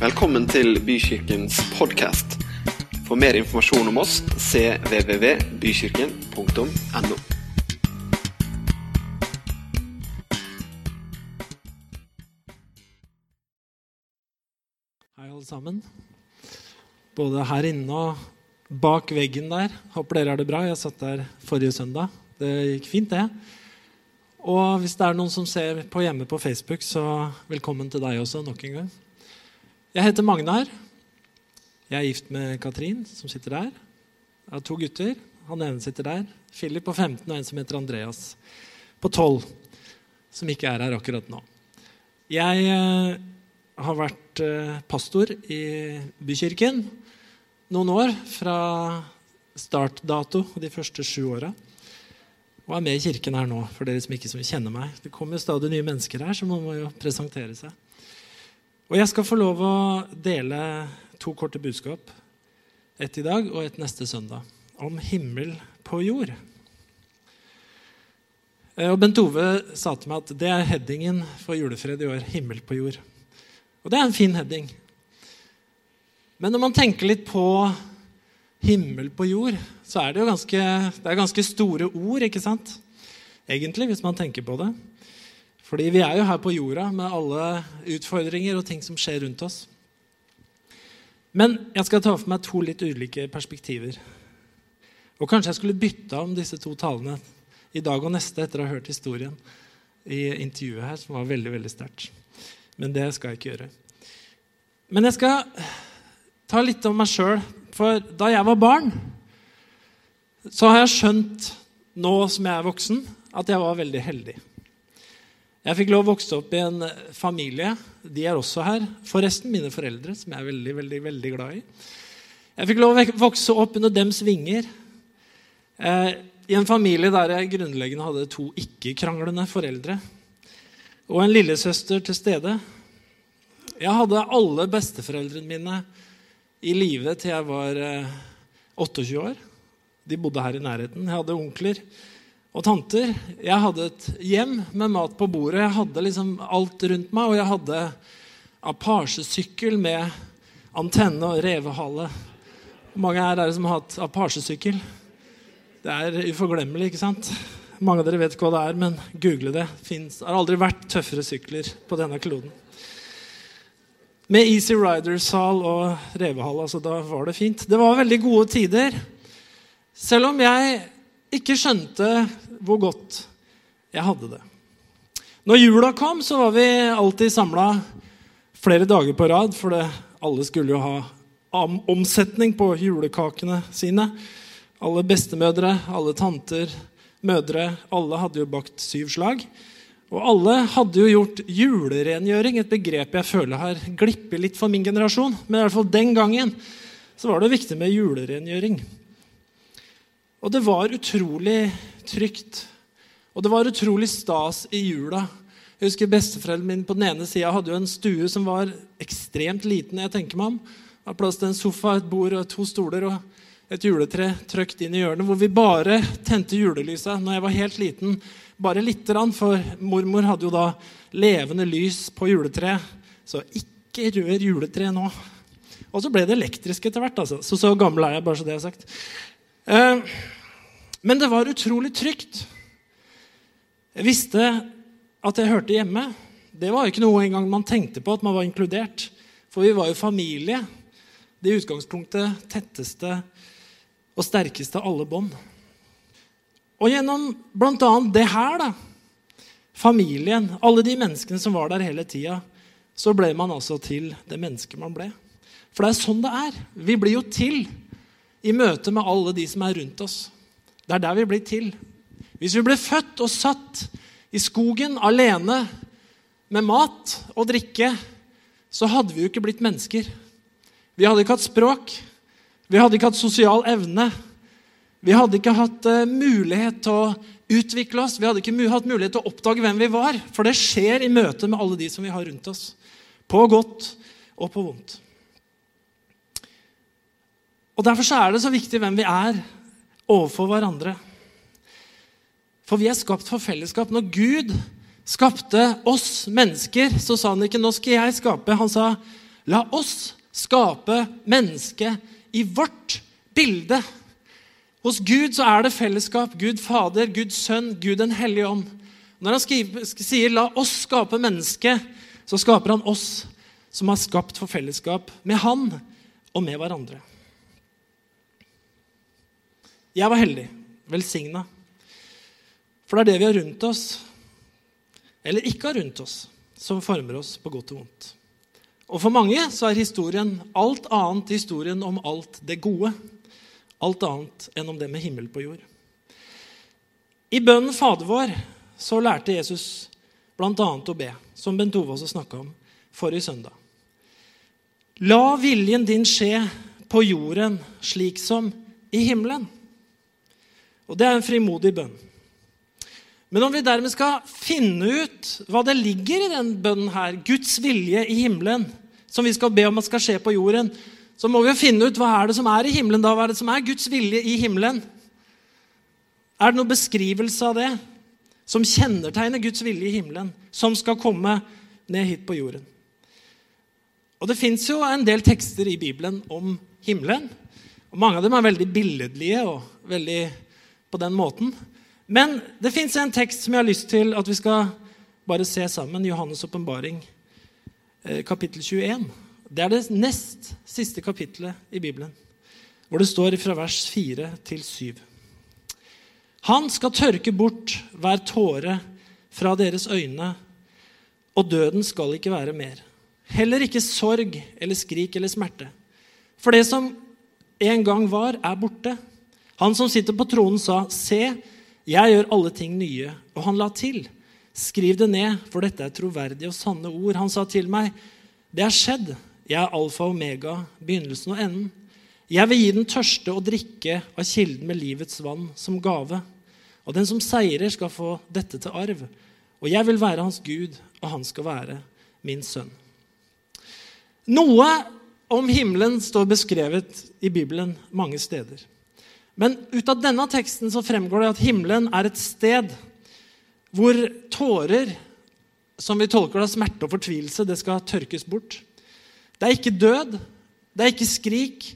Velkommen til Bykirkens podkast. For mer informasjon om oss cvvvbykirken.no. Hei, alle sammen. Både her inne og bak veggen der. Håper dere har det bra. Jeg satt der forrige søndag. Det gikk fint, det. Og hvis det er noen som ser på hjemme på Facebook, så velkommen til deg også nok en gang. Jeg heter Magnar. Jeg er gift med Katrin, som sitter der. Jeg har to gutter. Han ene sitter der. Philip på 15 og en som heter Andreas på 12, som ikke er her akkurat nå. Jeg eh, har vært eh, pastor i Bykirken noen år, fra startdato de første sju åra. Og er med i kirken her nå, for dere som ikke kjenner meg. Det kommer stadig nye mennesker her, så man må jo presentere seg. Og jeg skal få lov å dele to korte budskap. Et i dag og et neste søndag. Om himmel på jord. Eh, Og Bent Ove sa til meg at det er headingen for julefred i år. Himmel på jord. Og det er en fin heading. Men når man tenker litt på himmel på jord, så er det jo ganske, det er ganske store ord, ikke sant? Egentlig, hvis man tenker på det. Fordi vi er jo her på jorda med alle utfordringer og ting som skjer rundt oss. Men jeg skal ta for meg to litt ulike perspektiver. Og kanskje jeg skulle bytta om disse to talene i dag og neste etter å ha hørt historien i intervjuet her, som var veldig, veldig sterkt. Men det skal jeg ikke gjøre. Men jeg skal ta litt om meg sjøl. For da jeg var barn, så har jeg skjønt nå som jeg er voksen, at jeg var veldig heldig. Jeg fikk lov å vokse opp i en familie. De er også her. Forresten mine foreldre, som jeg er veldig, veldig, veldig glad i. Jeg fikk lov å vokse opp under dems vinger. Eh, I en familie der jeg grunnleggende hadde to ikke-kranglende foreldre. Og en lillesøster til stede. Jeg hadde alle besteforeldrene mine i live til jeg var eh, 28 år. De bodde her i nærheten. Jeg hadde onkler og tanter. Jeg hadde et hjem med mat på bordet. Jeg hadde liksom alt rundt meg, og jeg hadde apasjesykkel med antenne og revehale. Hvor mange er det som har hatt apasjesykkel? Det er uforglemmelig, ikke sant? Mange av dere vet ikke hva det er, men google det. Det har aldri vært tøffere sykler på denne kloden. Med Easy Rider-sal og revehale, Altså, da var det fint. Det var veldig gode tider. Selv om jeg ikke skjønte hvor godt jeg hadde det. Når jula kom, så var vi alltid samla flere dager på rad, for det, alle skulle jo ha omsetning på julekakene sine. Alle bestemødre, alle tanter, mødre, alle hadde jo bakt syv slag. Og alle hadde jo gjort julerengjøring, et begrep jeg føler har glippet litt for min generasjon. Men i hvert fall den gangen så var det viktig med julerengjøring. Og det var utrolig trygt. Og det var utrolig stas i jula. Jeg husker Besteforeldrene mine på den ene sida hadde jo en stue som var ekstremt liten. jeg tenker meg om. Det var plass til en sofa, et bord, og to stoler og et juletre trøkt inn i hjørnet, hvor vi bare tente julelysa når jeg var helt liten. Bare lite grann, for mormor hadde jo da levende lys på juletreet. Så ikke rør juletreet nå. Og så ble det elektrisk etter hvert. Altså. Så så gammel er jeg, bare så det er sagt. Eh, men det var utrolig trygt. Jeg visste at jeg hørte hjemme. Det var jo ikke noe engang man tenkte på at man var inkludert. For vi var jo familie. Det utgangspunktet tetteste og sterkeste av alle bånd. Og gjennom bl.a. det her, da, familien, alle de menneskene som var der hele tida, så ble man altså til det mennesket man ble. For det er sånn det er. Vi blir jo til i møte med alle de som er rundt oss. Det er der vi blir til. Hvis vi ble født og satt i skogen alene med mat og drikke, så hadde vi jo ikke blitt mennesker. Vi hadde ikke hatt språk. Vi hadde ikke hatt sosial evne. Vi hadde ikke hatt uh, mulighet til å utvikle oss. Vi hadde ikke hatt mulighet til å oppdage hvem vi var. For det skjer i møte med alle de som vi har rundt oss. På godt og på vondt. Og Derfor er det så viktig hvem vi er overfor hverandre. For vi er skapt for fellesskap. Når Gud skapte oss mennesker, så sa han ikke 'nå skal jeg skape'. Han sa La oss skape mennesket i vårt bilde. Hos Gud så er det fellesskap. Gud Fader, Gud Sønn, Gud Den hellige ånd. Når han skriver, sier 'la oss skape mennesket', så skaper han oss som har skapt for fellesskap med han og med hverandre. Jeg var heldig, velsigna. For det er det vi har rundt oss, eller ikke har rundt oss, som former oss på godt og vondt. Og for mange så er historien alt annet historien om alt det gode. Alt annet enn om det med himmel på jord. I bønnen Fader vår så lærte Jesus bl.a. å be, som Bent Ove også snakka om forrige søndag. La viljen din skje på jorden slik som i himmelen. Og det er en frimodig bønn. Men om vi dermed skal finne ut hva det ligger i den bønnen her, Guds vilje i himmelen, som vi skal be om at skal skje på jorden, så må vi jo finne ut hva er det som er i himmelen da. Hva er det som er Guds vilje i himmelen? Er det noen beskrivelse av det som kjennetegner Guds vilje i himmelen, som skal komme ned hit på jorden? Og Det fins jo en del tekster i Bibelen om himmelen. og Mange av dem er veldig billedlige og veldig på den måten. Men det fins en tekst som jeg har lyst til at vi skal bare se sammen. Johannes' åpenbaring, eh, kapittel 21. Det er det nest siste kapittelet i Bibelen, hvor det står fra vers 4 til 7. Han skal tørke bort hver tåre fra deres øyne, og døden skal ikke være mer. Heller ikke sorg eller skrik eller smerte. For det som en gang var, er borte. Han som sitter på tronen, sa, 'Se, jeg gjør alle ting nye.' Og han la til, 'Skriv det ned, for dette er troverdige og sanne ord.' Han sa til meg, 'Det er skjedd.' Jeg er alfa og omega, begynnelsen og enden. Jeg vil gi den tørste å drikke av kilden med livets vann som gave. Og den som seirer, skal få dette til arv. Og jeg vil være hans Gud, og han skal være min sønn. Noe om himmelen står beskrevet i Bibelen mange steder. Men ut av denne teksten så fremgår det at himmelen er et sted hvor tårer, som vi tolker av smerte og fortvilelse, det skal tørkes bort. Det er ikke død, det er ikke skrik,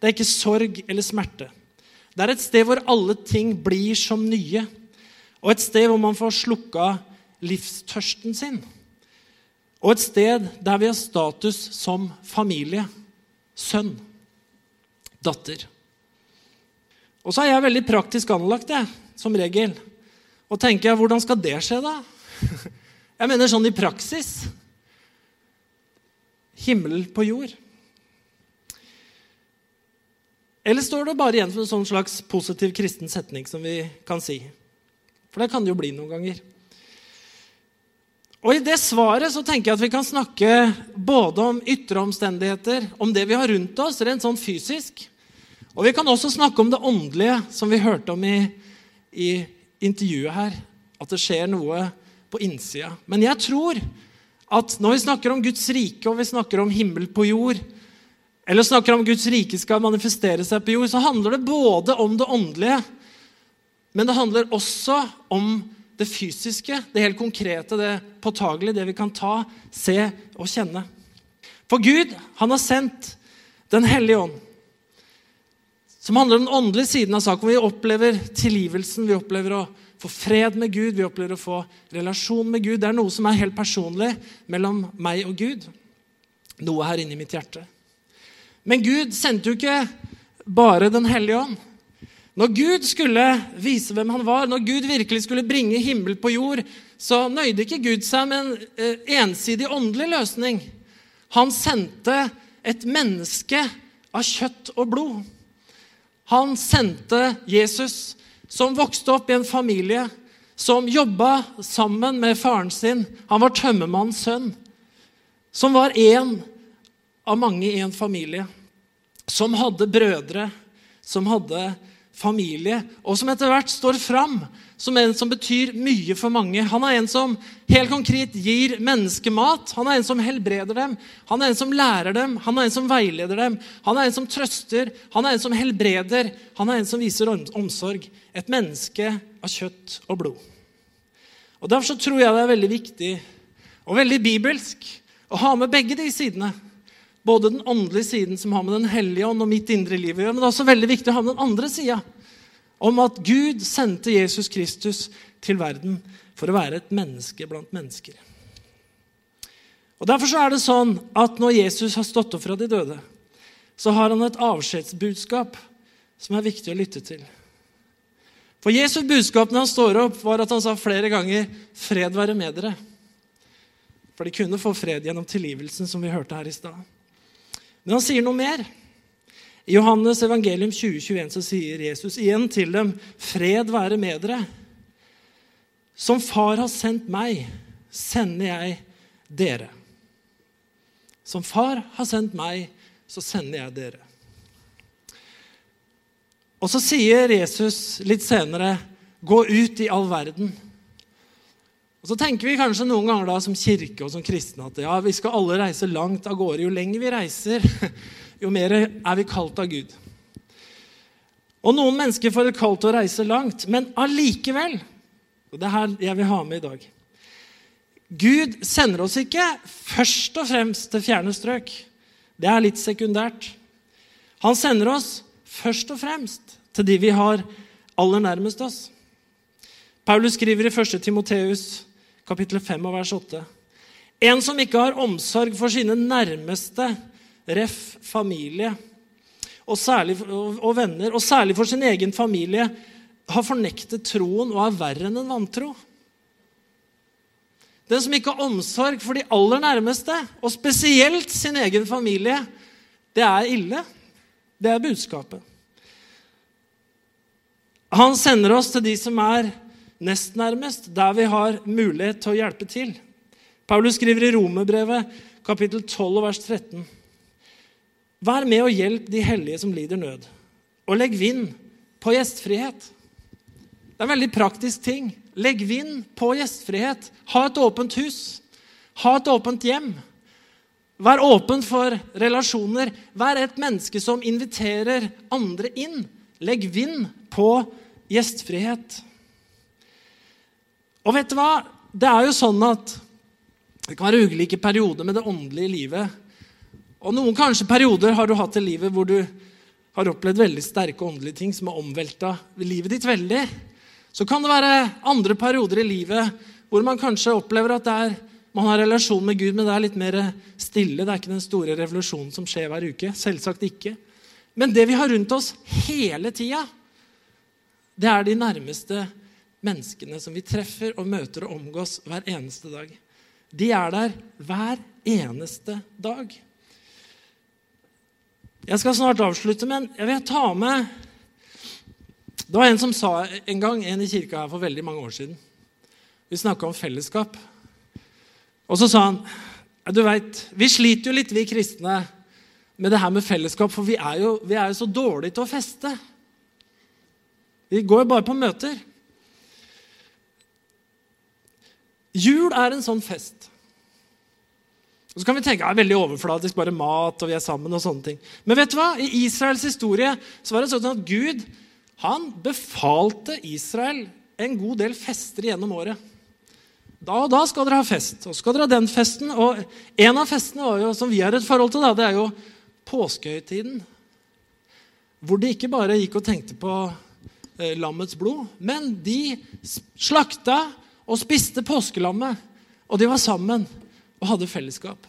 det er ikke sorg eller smerte. Det er et sted hvor alle ting blir som nye, og et sted hvor man får slukka livstørsten sin. Og et sted der vi har status som familie. Sønn. Datter. Og så er jeg veldig praktisk anlagt, jeg, som regel. Og tenker jeg, hvordan skal det skje, da? Jeg mener sånn i praksis himmel på jord? Eller står det bare igjen som en sånn slags positiv kristen setning som vi kan si? For det kan det jo bli noen ganger. Og I det svaret så tenker jeg at vi kan snakke både om ytre omstendigheter, om det vi har rundt oss, rent sånn fysisk. Og vi kan også snakke om det åndelige, som vi hørte om i, i intervjuet her. At det skjer noe på innsida. Men jeg tror at når vi snakker om Guds rike og vi snakker om himmel på jord, eller snakker om Guds rike skal manifestere seg på jord, så handler det både om det åndelige, men det handler også om det fysiske, det helt konkrete, det påtagelige, det vi kan ta, se og kjenne. For Gud, han har sendt Den hellige ånd, som handler om den åndelige siden av saken. Vi opplever tilgivelsen, vi opplever å få fred med Gud, vi opplever å få relasjon med Gud. Det er noe som er helt personlig mellom meg og Gud. Noe her inni mitt hjerte. Men Gud sendte jo ikke bare Den hellige ånd. Når Gud skulle vise hvem han var, når Gud virkelig skulle bringe himmel på jord, så nøyde ikke Gud seg med en eh, ensidig åndelig løsning. Han sendte et menneske av kjøtt og blod. Han sendte Jesus som vokste opp i en familie som jobba sammen med faren sin. Han var tømmermannens sønn. Som var én av mange i en familie. Som hadde brødre, som hadde familie, og som etter hvert står fram som en som betyr mye for mange. Han er en som helt konkret gir menneskemat. Han er en som helbreder dem. Han er en som lærer dem. Han er en som veileder dem. Han er en som trøster. Han er en som helbreder. Han er en som viser omsorg. Et menneske av kjøtt og blod. Og Derfor så tror jeg det er veldig viktig og veldig bibelsk å ha med begge de sidene. Både den åndelige siden som har med Den hellige ånd og mitt indre liv å gjøre, men det er også veldig viktig å ha med den andre sida. Om at Gud sendte Jesus Kristus til verden for å være et menneske blant mennesker. Og Derfor så er det sånn at når Jesus har stått opp fra de døde, så har han et avskjedsbudskap som er viktig å lytte til. For Jesu budskap når han står opp, var at han sa flere ganger 'Fred være med dere'. For de kunne få fred gjennom tilgivelsen, som vi hørte her i stad. Men han sier noe mer. I Johannes evangelium 2021 så sier Jesus igjen til dem, 'Fred være med dere'. Som Far har sendt meg, sender jeg dere. Som Far har sendt meg, så sender jeg dere. Og så sier Jesus litt senere, 'Gå ut i all verden'. Og Så tenker vi kanskje noen ganger da som kirke og som kristne at ja, vi skal alle reise langt av gårde. Jo lenger vi reiser, jo mer er vi kalt av Gud. Og noen mennesker får et kall å reise langt, men allikevel Og det er her jeg vil ha med i dag. Gud sender oss ikke først og fremst til fjerne strøk. Det er litt sekundært. Han sender oss først og fremst til de vi har aller nærmest oss. Paulus skriver i 1. Timoteus kapittel 5 og vers 8. En som ikke har omsorg for sine nærmeste, ref. familie og, særlig, og, venner, og særlig for sin egen familie, har fornektet troen og er verre enn en vantro. Den som ikke har omsorg for de aller nærmeste, og spesielt sin egen familie, det er ille. Det er budskapet. Han sender oss til de som er nest nærmest, der vi har mulighet til å hjelpe til. Paulus skriver i Romerbrevet kapittel 12 vers 13. Vær med og hjelp de hellige som lider nød, og legg vind på gjestfrihet. Det er en veldig praktisk ting. Legg vind på gjestfrihet. Ha et åpent hus. Ha et åpent hjem. Vær åpen for relasjoner. Vær et menneske som inviterer andre inn. Legg vind på gjestfrihet. Og vet du hva? Det er jo sånn at det kan være ulike perioder med det åndelige livet. Og noen kanskje perioder har du hatt i livet hvor du har opplevd veldig sterke åndelige ting som har omvelta livet ditt veldig. Så kan det være andre perioder i livet hvor man kanskje opplever at er, man har relasjon med Gud, men det er litt mer stille. Det er ikke den store revolusjonen som skjer hver uke. Selvsagt ikke. Men det vi har rundt oss hele tida, det er de nærmeste menneskene som vi treffer og møter og omgås hver eneste dag. De er der hver eneste dag. Jeg skal snart avslutte, men jeg vil ta med det var en som sa en gang, en i kirka her for veldig mange år siden Vi snakka om fellesskap. Og så sa han du vet, Vi sliter jo litt, vi kristne, med det her med fellesskap, for vi er jo, vi er jo så dårlige til å feste. Vi går jo bare på møter. Jul er en sånn fest. Og så kan vi tenke ja, veldig overflatisk, bare mat og vi er sammen. og sånne ting. Men vet du hva? i Israels historie så var det sånn at Gud han befalte Israel en god del fester gjennom året. Da og da skal dere ha fest. Og skal dere ha den festen. Og en av festene jo, som vi har et forhold til, det er jo påskehøytiden. Hvor de ikke bare gikk og tenkte på eh, lammets blod, men de slakta og spiste påskelammet. Og de var sammen og hadde fellesskap.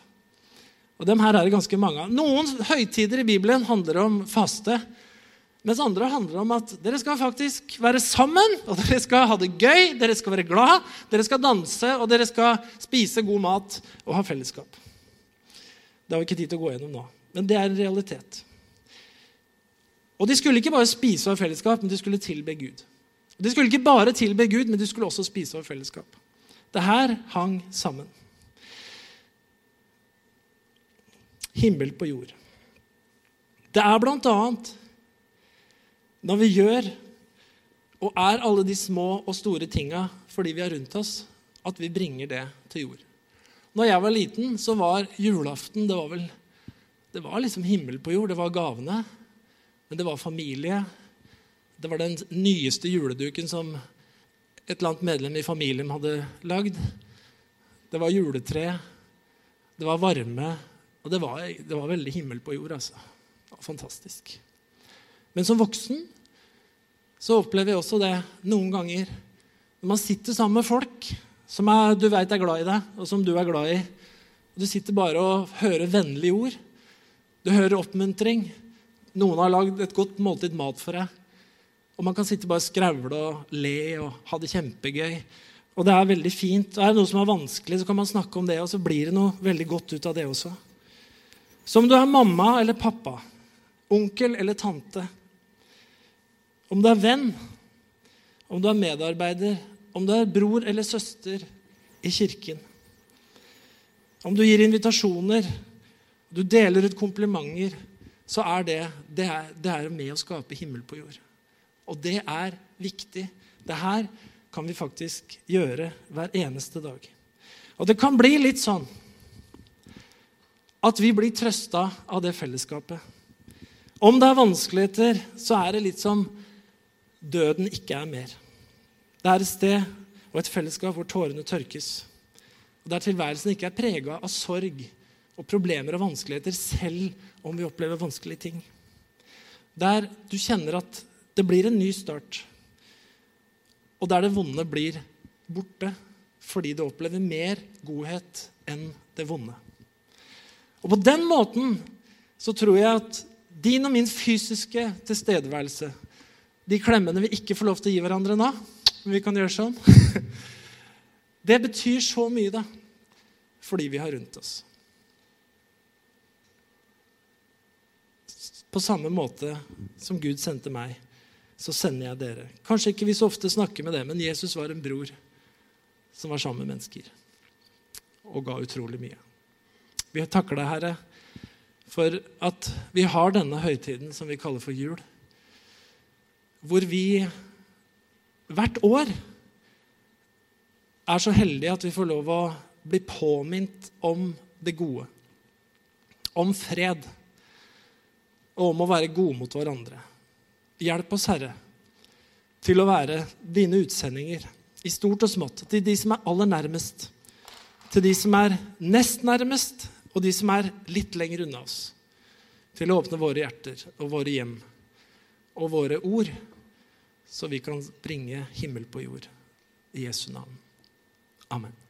Og dem her er det ganske mange av. Noen høytider i Bibelen handler om faste. Mens andre handler om at dere skal faktisk være sammen, og dere skal ha det gøy, dere skal være glad, dere skal danse, og dere skal spise god mat og ha fellesskap. Det har vi ikke tid til å gå gjennom nå, men det er en realitet. Og de skulle ikke bare spise og ha fellesskap, men de skulle tilbe Gud. De skulle ikke bare tilbe Gud, men de skulle også spise over fellesskap. Det her hang sammen. Himmel på jord. Det er annet når vi gjør og er alle de små og store tinga fordi vi er rundt oss, at vi bringer det til jord. Når jeg var liten, så var julaften det var vel, det var liksom himmel på jord. Det var gavene. Men det var familie. Det var den nyeste juleduken som et eller annet medlem i familien hadde lagd. Det var juletre. Det var varme. Og det var, det var veldig himmel på jord, altså. Det var fantastisk. Men som voksen så opplever jeg også det noen ganger når man sitter sammen med folk som er, du vet er glad i deg, og som du er glad i. og Du sitter bare og hører vennlige ord. Du hører oppmuntring. Noen har lagd et godt måltid mat for deg. Og man kan sitte bare og skravle og le og ha det kjempegøy. Og det er veldig fint. Er det noe som er vanskelig, så kan man snakke om det, og så blir det noe veldig godt ut av det også. Så om du er mamma eller pappa, onkel eller tante, om du er venn, om du er medarbeider, om du er bror eller søster i kirken, om du gir invitasjoner, du deler ut komplimenter, så er det, det er, det er med å skape himmel på jord. Og det er viktig. Det her kan vi faktisk gjøre hver eneste dag. Og det kan bli litt sånn at vi blir trøsta av det fellesskapet. Om det er vanskeligheter, så er det litt som døden ikke er mer. Det er et sted og et fellesskap hvor tårene tørkes. Og Der tilværelsen ikke er prega av sorg og problemer og vanskeligheter, selv om vi opplever vanskelige ting. Der du kjenner at det blir en ny start, og der det vonde blir borte fordi du opplever mer godhet enn det vonde. Og På den måten så tror jeg at din og min fysiske tilstedeværelse de klemmene vi ikke får lov til å gi hverandre nå. Men vi kan gjøre sånn. Det betyr så mye, da, fordi vi har rundt oss. På samme måte som Gud sendte meg, så sender jeg dere. Kanskje ikke vi så ofte snakker med det, men Jesus var en bror som var sammen med mennesker og ga utrolig mye. Vi takker deg, Herre, for at vi har denne høytiden som vi kaller for jul hvor vi hvert år er så heldige at vi får lov å bli påminnet om det gode. Om fred. Og om å være gode mot hverandre. Hjelp oss, Herre, til å være dine utsendinger i stort og smått. Til de som er aller nærmest. Til de som er nest nærmest, og de som er litt lenger unna oss. Til å åpne våre hjerter og våre hjem og våre ord så vi kan bringe himmel på jord. I Jesu navn. Amen.